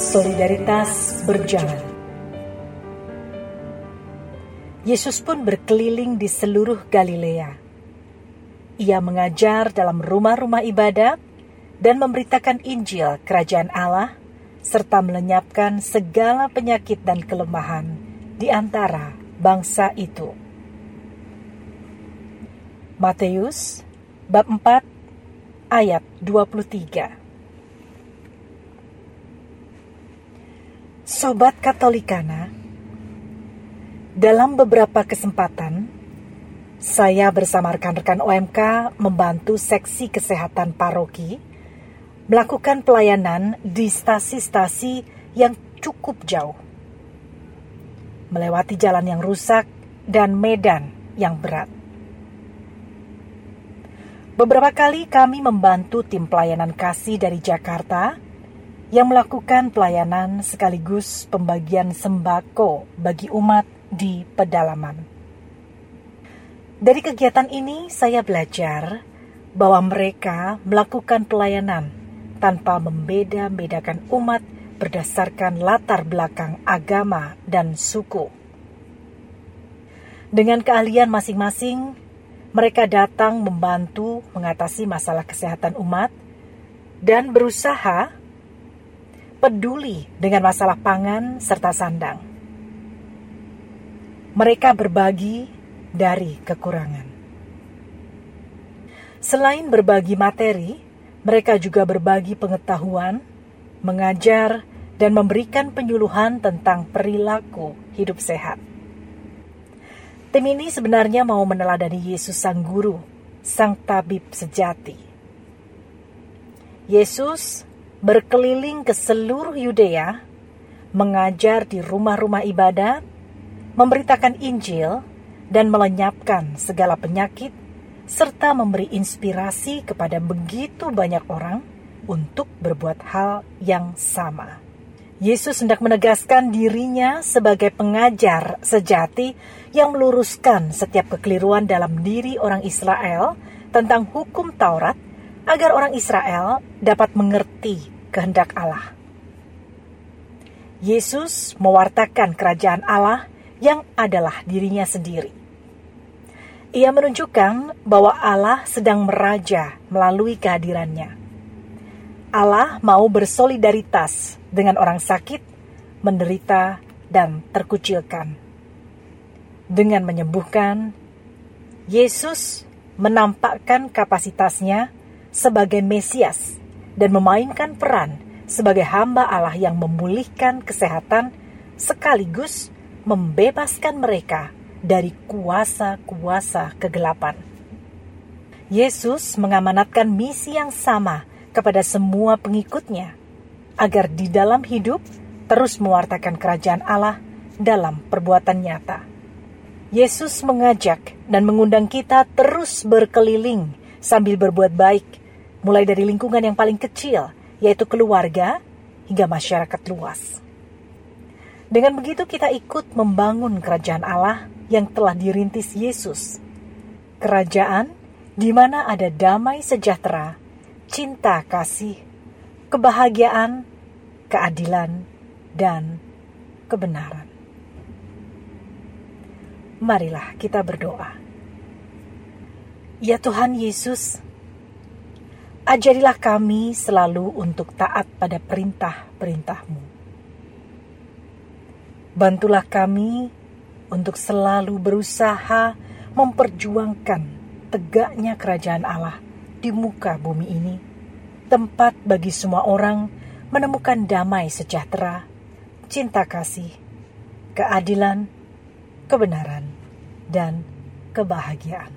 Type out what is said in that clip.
Solidaritas berjalan. Yesus pun berkeliling di seluruh Galilea ia mengajar dalam rumah-rumah ibadat dan memberitakan Injil Kerajaan Allah serta melenyapkan segala penyakit dan kelemahan di antara bangsa itu. Matius bab 4 ayat 23 Sobat Katolikana, dalam beberapa kesempatan saya bersama rekan-rekan OMK membantu seksi kesehatan paroki melakukan pelayanan di stasi-stasi yang cukup jauh. Melewati jalan yang rusak dan medan yang berat. Beberapa kali kami membantu tim pelayanan kasih dari Jakarta yang melakukan pelayanan sekaligus pembagian sembako bagi umat di pedalaman. Dari kegiatan ini, saya belajar bahwa mereka melakukan pelayanan tanpa membeda-bedakan umat berdasarkan latar belakang agama dan suku. Dengan keahlian masing-masing, mereka datang membantu mengatasi masalah kesehatan umat dan berusaha peduli dengan masalah pangan serta sandang. Mereka berbagi dari kekurangan. Selain berbagi materi, mereka juga berbagi pengetahuan, mengajar, dan memberikan penyuluhan tentang perilaku hidup sehat. Tim ini sebenarnya mau meneladani Yesus Sang Guru, Sang Tabib sejati. Yesus berkeliling ke seluruh Yudea, mengajar di rumah-rumah ibadat, memberitakan Injil, dan melenyapkan segala penyakit, serta memberi inspirasi kepada begitu banyak orang untuk berbuat hal yang sama. Yesus hendak menegaskan dirinya sebagai pengajar sejati yang meluruskan setiap kekeliruan dalam diri orang Israel tentang hukum Taurat agar orang Israel dapat mengerti kehendak Allah. Yesus mewartakan kerajaan Allah yang adalah dirinya sendiri. Ia menunjukkan bahwa Allah sedang meraja melalui kehadirannya. Allah mau bersolidaritas dengan orang sakit, menderita, dan terkucilkan. Dengan menyembuhkan, Yesus menampakkan kapasitasnya sebagai Mesias dan memainkan peran sebagai hamba Allah yang memulihkan kesehatan sekaligus membebaskan mereka dari kuasa-kuasa kegelapan. Yesus mengamanatkan misi yang sama kepada semua pengikutnya, agar di dalam hidup terus mewartakan kerajaan Allah dalam perbuatan nyata. Yesus mengajak dan mengundang kita terus berkeliling sambil berbuat baik, mulai dari lingkungan yang paling kecil, yaitu keluarga, hingga masyarakat luas. Dengan begitu kita ikut membangun kerajaan Allah yang telah dirintis Yesus. Kerajaan di mana ada damai sejahtera, cinta kasih, kebahagiaan, keadilan, dan kebenaran. Marilah kita berdoa. Ya Tuhan Yesus, ajarilah kami selalu untuk taat pada perintah-perintahmu. Bantulah kami untuk selalu berusaha memperjuangkan tegaknya kerajaan Allah di muka bumi ini, tempat bagi semua orang menemukan damai sejahtera, cinta kasih, keadilan, kebenaran, dan kebahagiaan.